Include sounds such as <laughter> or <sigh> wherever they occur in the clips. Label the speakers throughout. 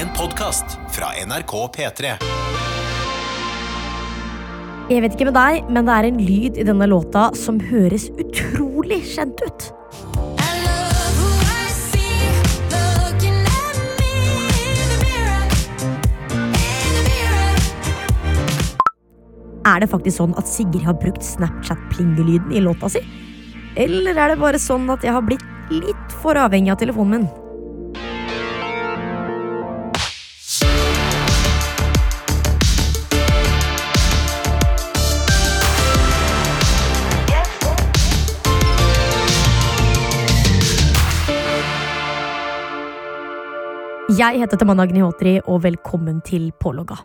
Speaker 1: En podkast fra NRK P3.
Speaker 2: Jeg vet ikke med deg, men det er en lyd i denne låta som høres utrolig kjent ut. Er det faktisk sånn at Sigrid har brukt Snapchat-plingelyden i låta si? Eller er det bare sånn at jeg har blitt litt for avhengig av telefonen min? Jeg heter Tamanna Gnihotri, og velkommen til Pålogga.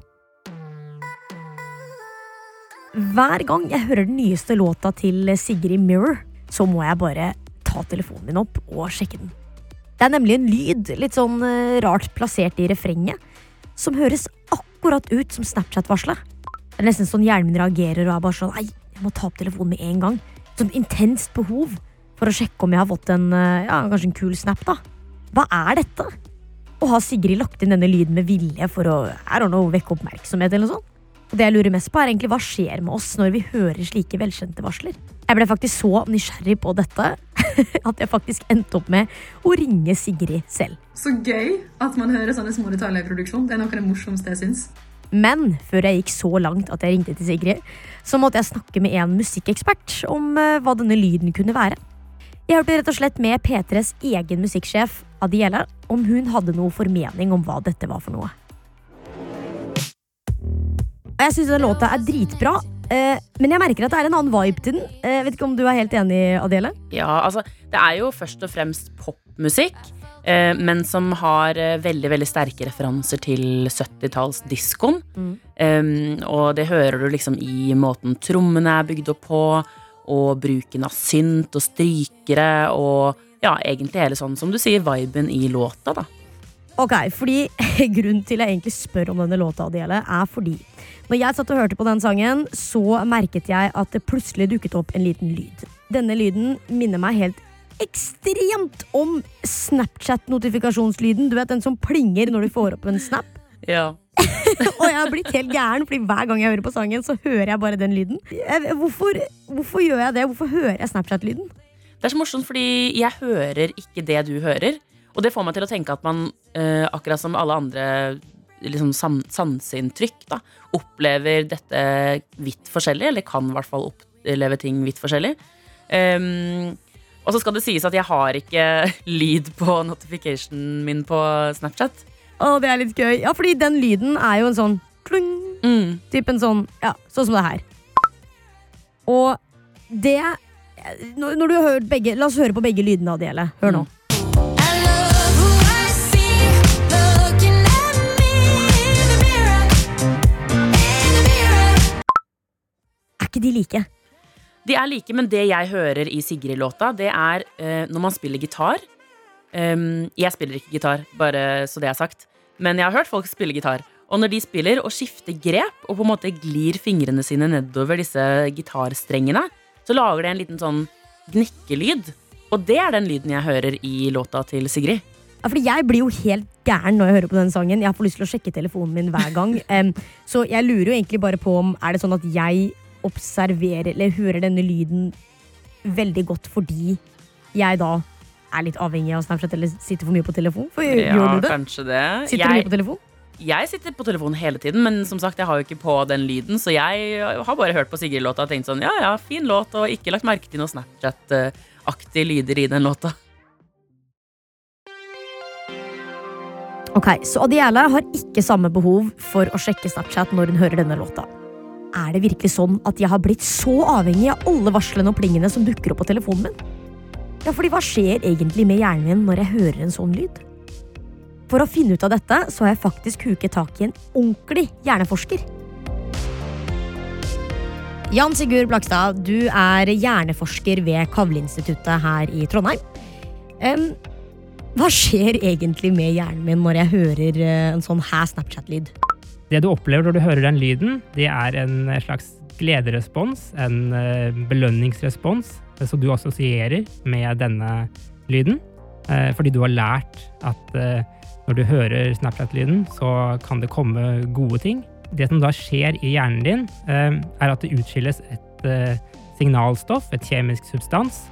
Speaker 2: Hver gang jeg hører den nyeste låta til Sigrid Mirror, så må jeg bare ta telefonen min opp og sjekke den. Det er nemlig en lyd, litt sånn eh, rart plassert i refrenget, som høres akkurat ut som Snapchat-varselet. Det er nesten sånn hjernen min reagerer og er bare sånn Nei, jeg må ta opp telefonen med en gang. Sånn intenst behov for å sjekke om jeg har fått en, eh, ja, kanskje en kul snap, da. Hva er dette? Og har Sigrid lagt inn denne lyden med vilje for å I don't know, vekke oppmerksomhet? eller noe sånt? Og det jeg lurer mest på er egentlig Hva skjer med oss når vi hører slike velkjente varsler? Jeg ble faktisk så nysgjerrig på dette <laughs> at jeg faktisk endte opp med å ringe Sigrid selv.
Speaker 3: Så gøy at man hører sånne små detaljer i produksjon. Det er noe av det morsomste jeg syns.
Speaker 2: Men før jeg gikk så langt at jeg ringte til Sigrid, så måtte jeg snakke med en musikkekspert om eh, hva denne lyden kunne være. Jeg hørte rett og slett med P3s egen musikksjef Adiela om hun hadde noe formening om hva dette var for noe. Jeg syns den låta er dritbra, eh, men jeg merker at det er en annen vibe til den. Jeg vet ikke om du er helt enig, Adiela?
Speaker 4: Ja, altså, det er jo først og fremst popmusikk, eh, men som har eh, veldig veldig sterke referanser til 70-tallsdiskoen.
Speaker 2: Mm.
Speaker 4: Um, og det hører du liksom i måten trommene er bygd opp på, og bruken av synt og strykere, og ja, egentlig hele sånn, som du sier, viben i låta, da.
Speaker 2: Ok, fordi <laughs> Grunnen til jeg egentlig spør om denne låta, Adele, er fordi når jeg satt og hørte på den sangen, så merket jeg at det plutselig dukket opp en liten lyd. Denne lyden minner meg helt ekstremt om Snapchat-notifikasjonslyden. Du vet den som plinger når du får opp en snap.
Speaker 4: Ja. <laughs>
Speaker 2: Og jeg har blitt helt gæren, fordi hver gang jeg hører på sangen, så hører jeg bare den lyden. Jeg- Hvorfor, hvorfor gjør jeg det? Hvorfor hører jeg Snapchat-lyden?
Speaker 4: Det er så morsomt, fordi jeg hører ikke det du hører. Og det får meg til å tenke at man, eh, akkurat som alle andre liksom san sanseinntrykk, da, opplever dette vidt forskjellig, eller kan i hvert fall oppleve ting vidt forskjellig. Um, og så skal det sies at jeg har ikke <laughs> lyd på notificationen min på Snapchat.
Speaker 2: Å, det er litt gøy. Ja, fordi den lyden er jo en sånn klung.
Speaker 4: Mm.
Speaker 2: Typ en sånn, ja, sånn som det her. Og det når, når du har hørt begge, La oss høre på begge lydene av Dele. Hør nå.
Speaker 5: Mirror.
Speaker 2: Er ikke de like?
Speaker 4: De er like, men det jeg hører i Sigrid-låta, det er eh, når man spiller gitar. Um, jeg spiller ikke gitar, bare så det er sagt. Men jeg har hørt folk spille gitar. Og når de spiller og skifter grep og på en måte glir fingrene sine nedover disse gitarstrengene, så lager det en liten sånn gnikkelyd. Og det er den lyden jeg hører i låta til Sigrid.
Speaker 2: Ja, fordi Jeg blir jo helt gæren når jeg hører på den sangen. Jeg får lyst til å sjekke telefonen min hver gang. <laughs> Um, så jeg lurer jo egentlig bare på om Er det sånn at jeg observerer eller hører denne lyden veldig godt fordi jeg da er litt avhengig av Snapchat eller sitter for mye på telefon? For gjør du det?
Speaker 4: kanskje det.
Speaker 2: Sitter du mye på telefon?
Speaker 4: jeg sitter på telefonen hele tiden, men som sagt, jeg har jo ikke på den lyden, så jeg har bare hørt på Sigrid-låta og tenkt sånn, ja ja, fin låt, og ikke lagt merke til noe Snapchat-aktige lyder i den låta.
Speaker 2: Ok, Så Adiela har ikke samme behov for å sjekke Snapchat når hun hører denne låta. Er det virkelig sånn at jeg har blitt så avhengig av alle varslene og plingene som dukker opp på telefonen min? Ja, fordi hva skjer egentlig med hjernen min når jeg hører en sånn lyd? For å finne ut av dette, så har jeg faktisk huket tak i en ordentlig hjerneforsker. Jan Sigurd Blakstad, du er hjerneforsker ved Kavleinstituttet her i Trondheim. Um, hva skjer egentlig med hjernen min når jeg hører eh, en sånn her Snapchat-lyd?
Speaker 6: Det du opplever når du hører den lyden, det er en slags glederespons, en eh, belønningsrespons, som du assosierer med denne lyden. Eh, Fordi du har lært at eh, Når du hører Snapchat-lyden, så kan det komme gode ting. Det som da skjer i hjernen din, eh, er at det utskilles et eh, signalstoff, et kjemisk substans,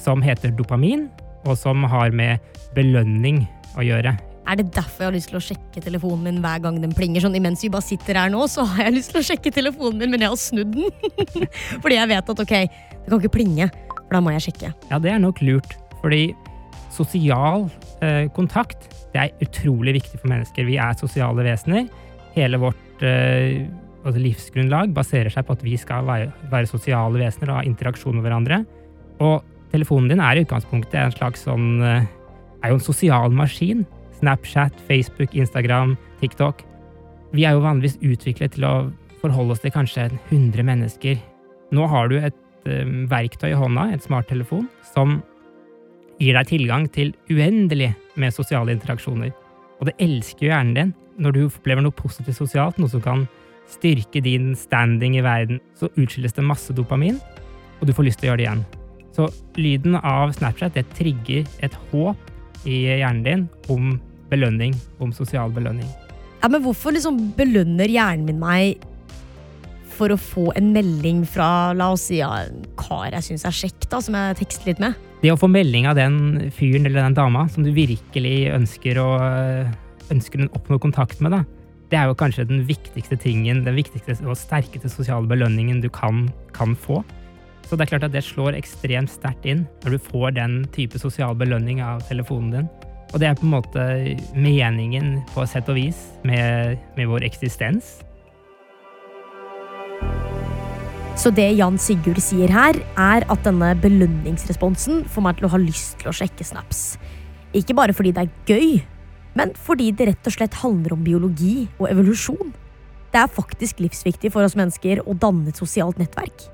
Speaker 6: som heter dopamin, og som har med belønning å gjøre.
Speaker 2: Er det derfor jeg har lyst til å sjekke telefonen min hver gang den plinger? Sånn, imens vi bare sitter her nå, så har jeg lyst til å sjekke telefonen min, men jeg har snudd den. <laughs> Fordi jeg vet at ok, det kan ikke plinge, for da må jeg sjekke.
Speaker 6: Ja, det er nok lurt, fordi sosial eh, kontakt det er utrolig viktig for mennesker. Vi er sosiale vesener. Hele vårt eh, altså livsgrunnlag baserer seg på at vi skal være, være sosiale vesener og ha interaksjon med hverandre. Og telefonen din er i utgangspunktet en slags sånn eh, er jo en sosial maskin. Snapchat, Facebook, Instagram, TikTok. Vi er jo vanligvis utviklet til å forholde oss til kanskje 100 mennesker. Nå har du et verktøy i hånda, et smarttelefon, som gir deg tilgang til uendelig med sosiale interaksjoner. Og det elsker jo hjernen din når du opplever noe positivt sosialt, noe som kan styrke din standing i verden. Så utskilles det masse dopamin, og du får lyst til å gjøre det igjen. Så lyden av Snapchat det trigger et håp i hjernen din om belønning, om sosial belønning.
Speaker 2: Ja, men hvorfor liksom belønner hjernen min meg for å få en melding fra, la oss si, ja, en kar jeg syns er kjekk, da, som jeg tekster litt med?
Speaker 6: Det å få melding av den fyren eller den dama som du virkelig ønsker å ønsker å oppnå kontakt med, da, det er jo kanskje den viktigste tingen, den viktigste og sterkeste sosiale belønningen du kan, kan få. Så det er klart at det slår ekstremt sterkt inn når du får den type sosial belønning av telefonen din. Og det er på en måte meningen, på et sett og vis, med, med vår eksistens.
Speaker 2: Så det Jan Sigurd sier her, er at denne belønningsresponsen får meg til å ha lyst til å sjekke snaps. Ikke bare fordi det er gøy, men fordi det rett og slett handler om biologi og evolusjon. Det er faktisk livsviktig for oss mennesker å danne et sosialt nettverk.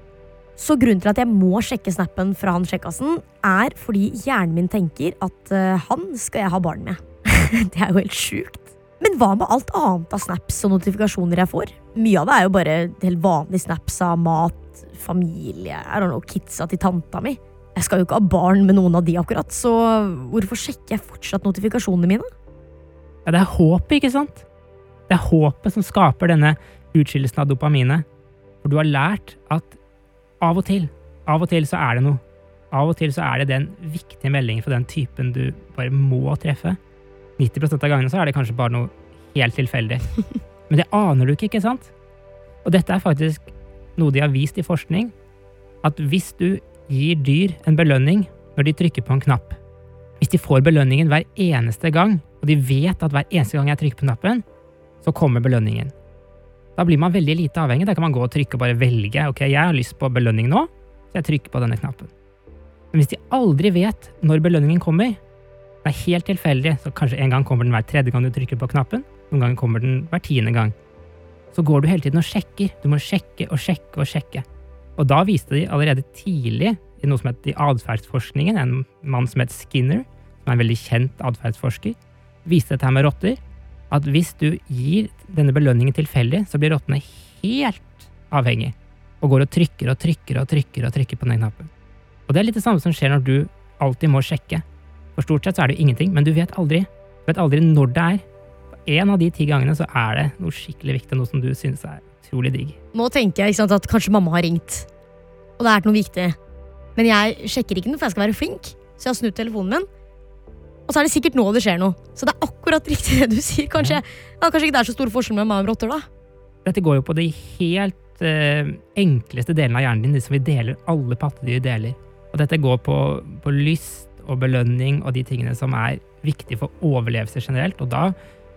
Speaker 2: Så grunnen til at jeg må sjekke snappen fra han sjekkasen, er fordi hjernen min tenker at eh, han skal jeg ha barn med. <laughs> det er jo helt sjukt. Men hva med alt annet av snaps og notifikasjoner jeg får? Mye av det er jo bare helt vanlige snaps av mat, familie, I don't know, kidsa til tanta mi. Jeg skal jo ikke ha barn med noen av de akkurat, så hvorfor sjekker jeg fortsatt notifikasjonene mine?
Speaker 6: Ja, det er håpet, ikke sant? Det er håpet som skaper denne utskillelsen av dopaminet. For du har lært at av og til, av og til så er det noe. Av og til så er det den viktige meldingen fra den typen du bare må treffe. 90% av gangene så er det kanskje bare noe helt tilfeldig. <laughs> Men det aner du ikke, ikke sant? Og dette er faktisk noe de har vist i forskning, at hvis du gir dyr en belønning når de trykker på en knapp, hvis de får belønningen hver eneste gang, og de vet at hver eneste gang jeg trykker på knappen, så kommer belønningen. Da blir man veldig lite avhengig. Da kan man gå og trykke og bare velge. Ok, jeg har lyst på belønning nå, så jeg trykker på denne knappen. Men hvis de aldri vet når belønningen kommer, det er helt tilfeldig, så kanskje en gang kommer den hver tredje gang du trykker på knappen, noen ganger kommer den hver tiende gang. Så går du hele tiden og sjekker. Du må sjekke og sjekke og sjekke. Og da viste de allerede tidlig i noe som heter i atferdsforskningen, en mann som het Skinner, som er en veldig kjent atferdsforsker, viste dette her med rotter, at hvis du gir denne belønningen tilfeldig, så blir rottene helt avhengig, og går og trykker og trykker og trykker og trykker på den knappen. Og det er litt det samme som skjer når du alltid må sjekke. For stort sett så er det jo ingenting, men du vet aldri. Du vet aldri når det er. En av de ti gangene så er det noe skikkelig viktig, noe som du synes er utrolig digg.
Speaker 2: Nå tenker jeg sant, at kanskje mamma har ringt, og det er noe viktig. Men jeg sjekker ikke noe, for jeg skal være flink, så jeg har snudd telefonen min. Og så er det sikkert nå det skjer noe. Så det er akkurat riktig det du sier. Kanskje, ja, kanskje ikke det er så stor forskjell med meg og rotter, da.
Speaker 6: Dette går jo på de helt uh, enkleste delene av hjernen din, de som vi deler, alle pattedyr deler. Og dette går på, på lyst og belønning og de tingene som er viktige for overlevelse generelt. Og da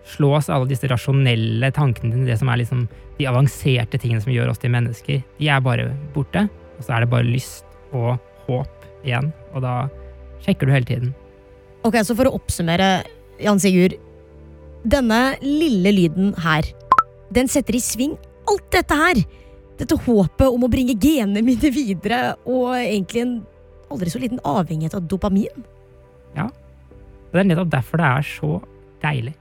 Speaker 6: slås alle disse rasjonelle tankene dine, det som er liksom de avanserte tingene som gjør oss til mennesker, de er bare borte. Og så er det bare lyst og håp igjen. Og da sjekker du hele tiden.
Speaker 2: Ok, Så for å oppsummere, Jan Sigurd. Denne lille lyden her, den setter i sving alt dette her. Dette håpet om å bringe genene mine videre, og egentlig en aldri så liten avhengighet av dopamin.
Speaker 6: Ja, Og det er nettopp derfor det er så deilig.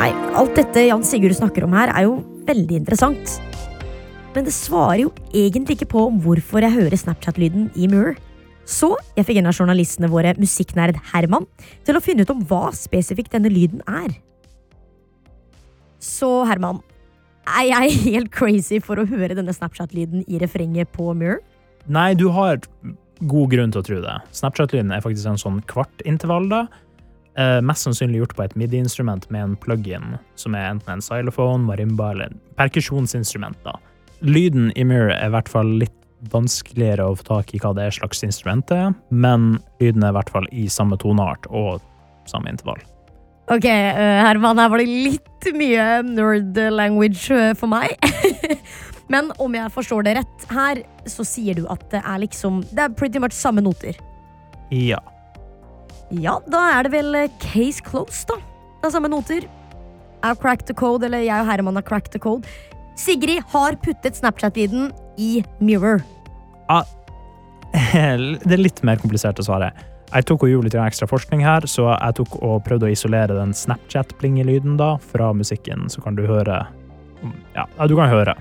Speaker 2: Nei, alt dette Jan Sigurd snakker om her, er jo veldig interessant. men det svarer jo egentlig ikke på om hvorfor jeg hører Snapchat-lyden i Mirror. Så jeg fikk en av journalistene våre, musikknerd Herman, til å finne ut om hva spesifikt denne lyden er. Så Herman, er jeg <laughs> helt crazy for å høre denne Snapchat-lyden i refrenget på Mirror?
Speaker 7: Nei, du har god grunn til å tro det. Snapchat-lyden er faktisk en sånn kvartintervall, da. Eh, mest sannsynlig gjort på et midi-instrument med en plug-in, som er enten en xylophone, marimba eller perkusjonsinstrument. da. Lyden i Mirror er i hvert fall litt vanskeligere å få tak i hva det er slags instrument det er, men lyden er i hvert fall i samme toneart og samme intervall.
Speaker 2: Ok, eh, Herman, her var det litt mye nerd language eh, for meg. <laughs> Men om jeg forstår det rett her, så sier du at det er liksom Det er pretty much samme noter.
Speaker 7: Ja.
Speaker 2: Ja, da er det vel eh, case closed, da. Det er samme noter. I've cracked the code, eller jeg og Herman har cracked the code. Sigrid har puttet Snapchat-lyden i Mirror. <laughs>
Speaker 7: Det er litt mer komplisert å svare. Jeg tok og gjorde litt ekstra forskning her, så jeg tok og prøvde å isolere den Snapchat-plingelyden da fra musikken, så kan du høre Ja, ja, du kan høre.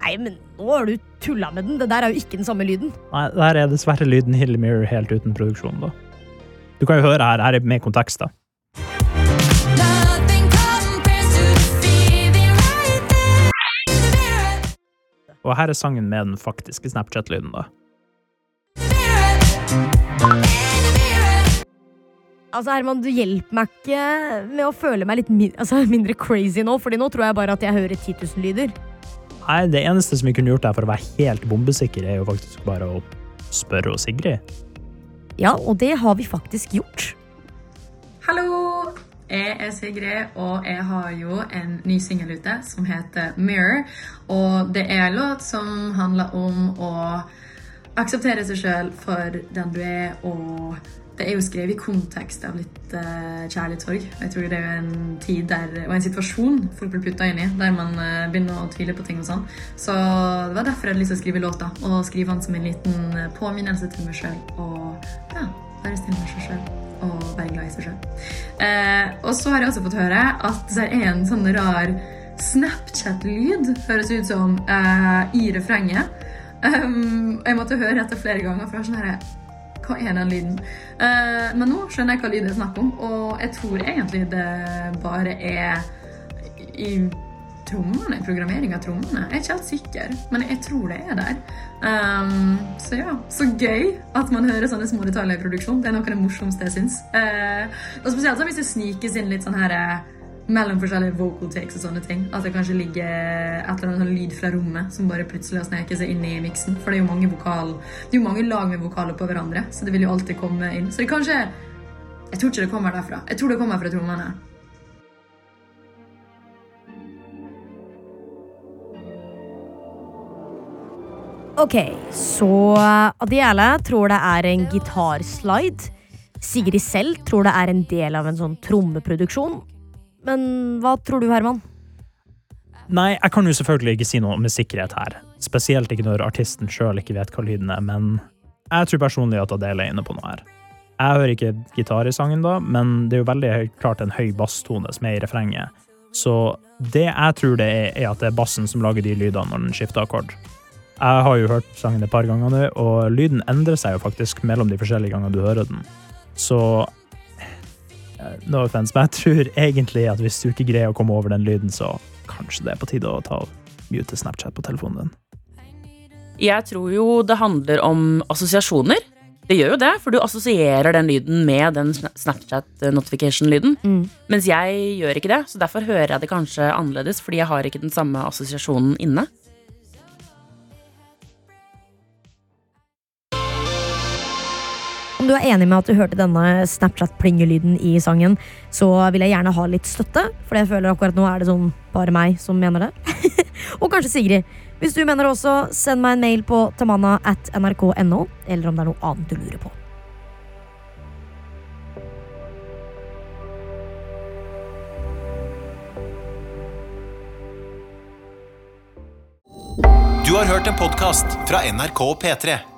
Speaker 2: Nei, men nå har du tulla med den. Det der er jo ikke den samme lyden.
Speaker 7: Nei, der er dessverre lyden Hill helt uten produksjon, da. Du kan jo høre her, her er med kontekst, da. Og her er sangen med den faktiske Snapchat-lyden, da.
Speaker 2: Altså, Herman, du hjelper meg ikke med å føle meg litt min altså, <laughs> mindre crazy nå, Fordi nå tror jeg bare at jeg hører 10 000 lyder.
Speaker 7: Nei, det eneste som vi kunne gjort der for å være helt bombesikker, er jo faktisk bare å spørre Sigrid.
Speaker 2: Ja, og det har vi faktisk gjort.
Speaker 3: Hallo! Jeg er Sigrid, og jeg har jo en ny singel ute som heter Mirror. Og det er en låt som handler om å akseptere seg sjøl for den du er, og det er jo skrevet i kontekst av litt uh, kjærlighetssorg. Og Jeg tror det er jo en tid der, og en situasjon folk blir putta inn i, der man uh, begynner å tvile på ting og sånn. Så det var derfor jeg hadde lyst til å skrive låta, og skrive den som en liten eh, påminnelse til meg sjøl. Og ja, være snill med seg sjøl og være glad i seg sjøl. Eh, og så har jeg også fått høre at det er en sånn rar Snapchat-lyd, høres ut som, eh, i refrenget. Um, jeg måtte høre etter flere ganger, for jeg var sånn her Hva er den lyden? Uh, men nå skjønner jeg hva lyd det er snakk om, og jeg tror egentlig det bare er i trommene, programmering av trommene. Jeg er ikke helt sikker, men jeg tror det er der. Um, så ja, så gøy at man hører sånne små detaljer i produksjon. Det er noe av det morsomste jeg syns. Uh, og spesielt sånn hvis det snikes inn litt sånn her eh, mellom forskjellige vocal takes og sånne ting. At det kanskje ligger et eller annet sånn lyd fra rommet som bare plutselig har sneket seg inn i miksen. For det er jo mange vokal Det er jo mange lag med vokaler på hverandre, så det vil jo alltid komme inn. Så det kanskje Jeg tror ikke det kommer derfra. Jeg tror det kommer fra trommene.
Speaker 2: Ok, så Adiele tror det er en gitarslide. Sigrid selv tror det er en del av en sånn trommeproduksjon. Men hva tror du, Herman?
Speaker 7: Nei, jeg kan jo selvfølgelig ikke si noe med sikkerhet her. Spesielt ikke når artisten sjøl ikke vet hva lyden er, men jeg tror personlig at Adele er inne på noe her. Jeg hører ikke gitar i sangen, da, men det er jo veldig klart en høy basstone som er i refrenget. Så det jeg tror det er, er at det er bassen som lager de lydene når den skifter akkord. Jeg har jo hørt sangen et par ganger nå, og lyden endrer seg jo faktisk mellom de forskjellige gangene du hører den. Så No offense, men jeg tror egentlig at hvis du ikke greier å komme over den lyden, så kanskje det er på tide å ta mute Snapchat på telefonen din.
Speaker 4: Jeg tror jo det handler om assosiasjoner. Det gjør jo det, for du assosierer den lyden med den Snapchat-notification-lyden.
Speaker 2: Mm.
Speaker 4: Mens jeg gjør ikke det, så derfor hører jeg det kanskje annerledes, fordi jeg har ikke den samme assosiasjonen inne.
Speaker 2: Du er enig med at du hørte denne Snapchat-plingelyden i sangen, så vil jeg gjerne ha litt støtte, for jeg føler akkurat nå er det sånn bare meg som mener det. <laughs> og kanskje Sigrid. Hvis du mener det også, send meg en mail på tamanna at nrk.no, eller om det er noe annet du lurer på.
Speaker 1: Du har hørt en podkast fra NRK og P3.